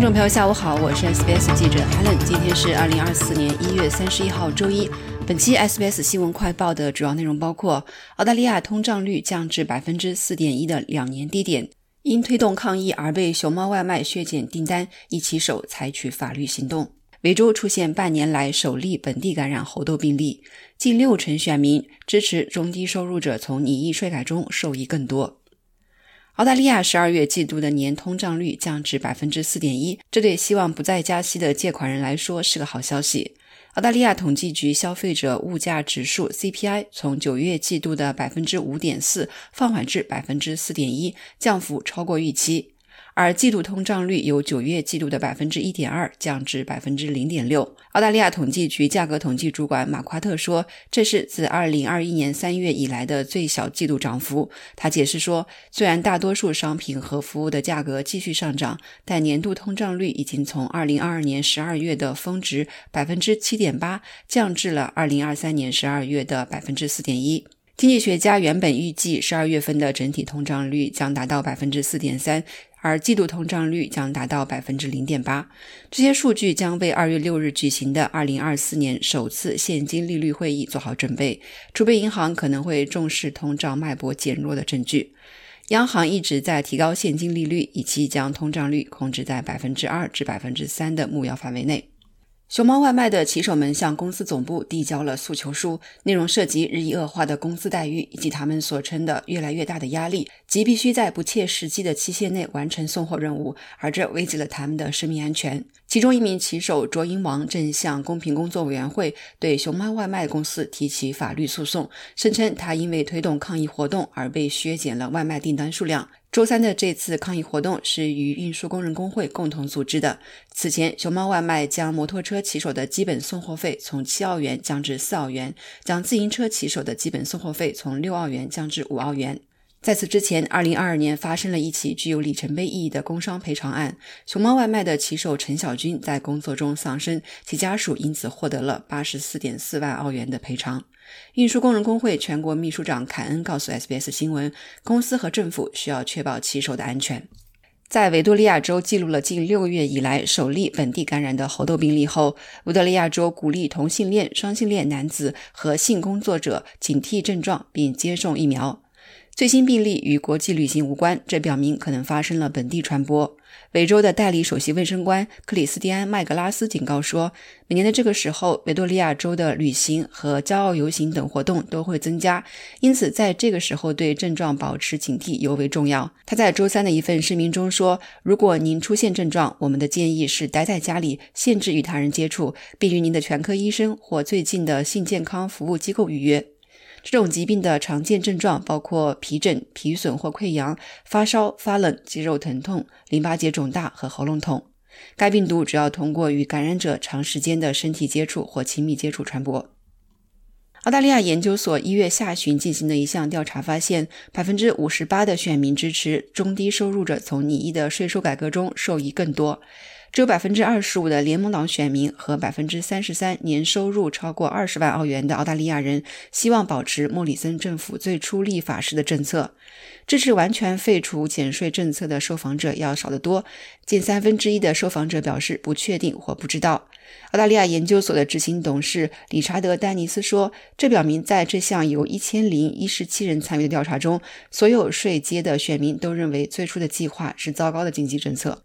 朋友，下午好，我是 SBS 记者 Helen。今天是二零二四年一月三十一号，周一。本期 SBS 新闻快报的主要内容包括：澳大利亚通胀率降至百分之四点一的两年低点；因推动抗议而被熊猫外卖削减订单，一起手采取法律行动；维州出现半年来首例本地感染猴痘病例；近六成选民支持中低收入者从拟议税改中受益更多。澳大利亚十二月季度的年通胀率降至百分之四点一，这对希望不再加息的借款人来说是个好消息。澳大利亚统计局消费者物价指数 CPI 从九月季度的百分之五点四放缓至百分之四点一，降幅超过预期。而季度通胀率由九月季度的百分之一点二降至百分之零点六。澳大利亚统计局价格统计主管马夸特说：“这是自二零二一年三月以来的最小季度涨幅。”他解释说：“虽然大多数商品和服务的价格继续上涨，但年度通胀率已经从二零二二年十二月的峰值百分之七点八降至了二零二三年十二月的百分之四点一。”经济学家原本预计十二月份的整体通胀率将达到百分之四点三，而季度通胀率将达到百分之零点八。这些数据将为二月六日举行的二零二四年首次现金利率会议做好准备。储备银行可能会重视通胀脉搏减弱的证据。央行一直在提高现金利率，以期将通胀率控制在百分之二至百分之三的目标范围内。熊猫外卖的骑手们向公司总部递交了诉求书，内容涉及日益恶化的工资待遇以及他们所称的越来越大的压力，即必须在不切实际的期限内完成送货任务，而这危及了他们的生命安全。其中一名骑手卓英王正向公平工作委员会对熊猫外卖公司提起法律诉讼，声称他因为推动抗议活动而被削减了外卖订单数量。周三的这次抗议活动是与运输工人工会共同组织的。此前，熊猫外卖将摩托车骑手的基本送货费从七澳元降至四澳元，将自行车骑手的基本送货费从六澳元降至五澳元。在此之前，二零二二年发生了一起具有里程碑意义的工伤赔偿案。熊猫外卖的骑手陈小军在工作中丧生，其家属因此获得了八十四点四万澳元的赔偿。运输工人工会全国秘书长凯恩告诉 SBS 新闻，公司和政府需要确保骑手的安全。在维多利亚州记录了近六个月以来首例本地感染的猴痘病例后，维多利亚州鼓励同性恋、双性恋男子和性工作者警惕症状并接种疫苗。最新病例与国际旅行无关，这表明可能发生了本地传播。维州的代理首席卫生官克里斯蒂安·麦格拉斯警告说，每年的这个时候，维多利亚州的旅行和骄傲游行等活动都会增加，因此在这个时候对症状保持警惕尤为重要。他在周三的一份声明中说：“如果您出现症状，我们的建议是待在家里，限制与他人接触，并与您的全科医生或最近的性健康服务机构预约。”这种疾病的常见症状包括皮疹、皮损或溃疡、发烧、发冷、肌肉疼痛、淋巴结肿大和喉咙痛。该病毒主要通过与感染者长时间的身体接触或亲密接触传播。澳大利亚研究所一月下旬进行的一项调查发现，百分之五十八的选民支持中低收入者从拟议的税收改革中受益更多。只有百分之二十五的联盟党选民和百分之三十三年收入超过二十万澳元的澳大利亚人希望保持莫里森政府最初立法时的政策。支持完全废除减税政策的受访者要少得多，近三分之一的受访者表示不确定或不知道。澳大利亚研究所的执行董事理查德·丹尼斯说：“这表明，在这项由一千零一十七人参与的调查中，所有税阶的选民都认为最初的计划是糟糕的经济政策。”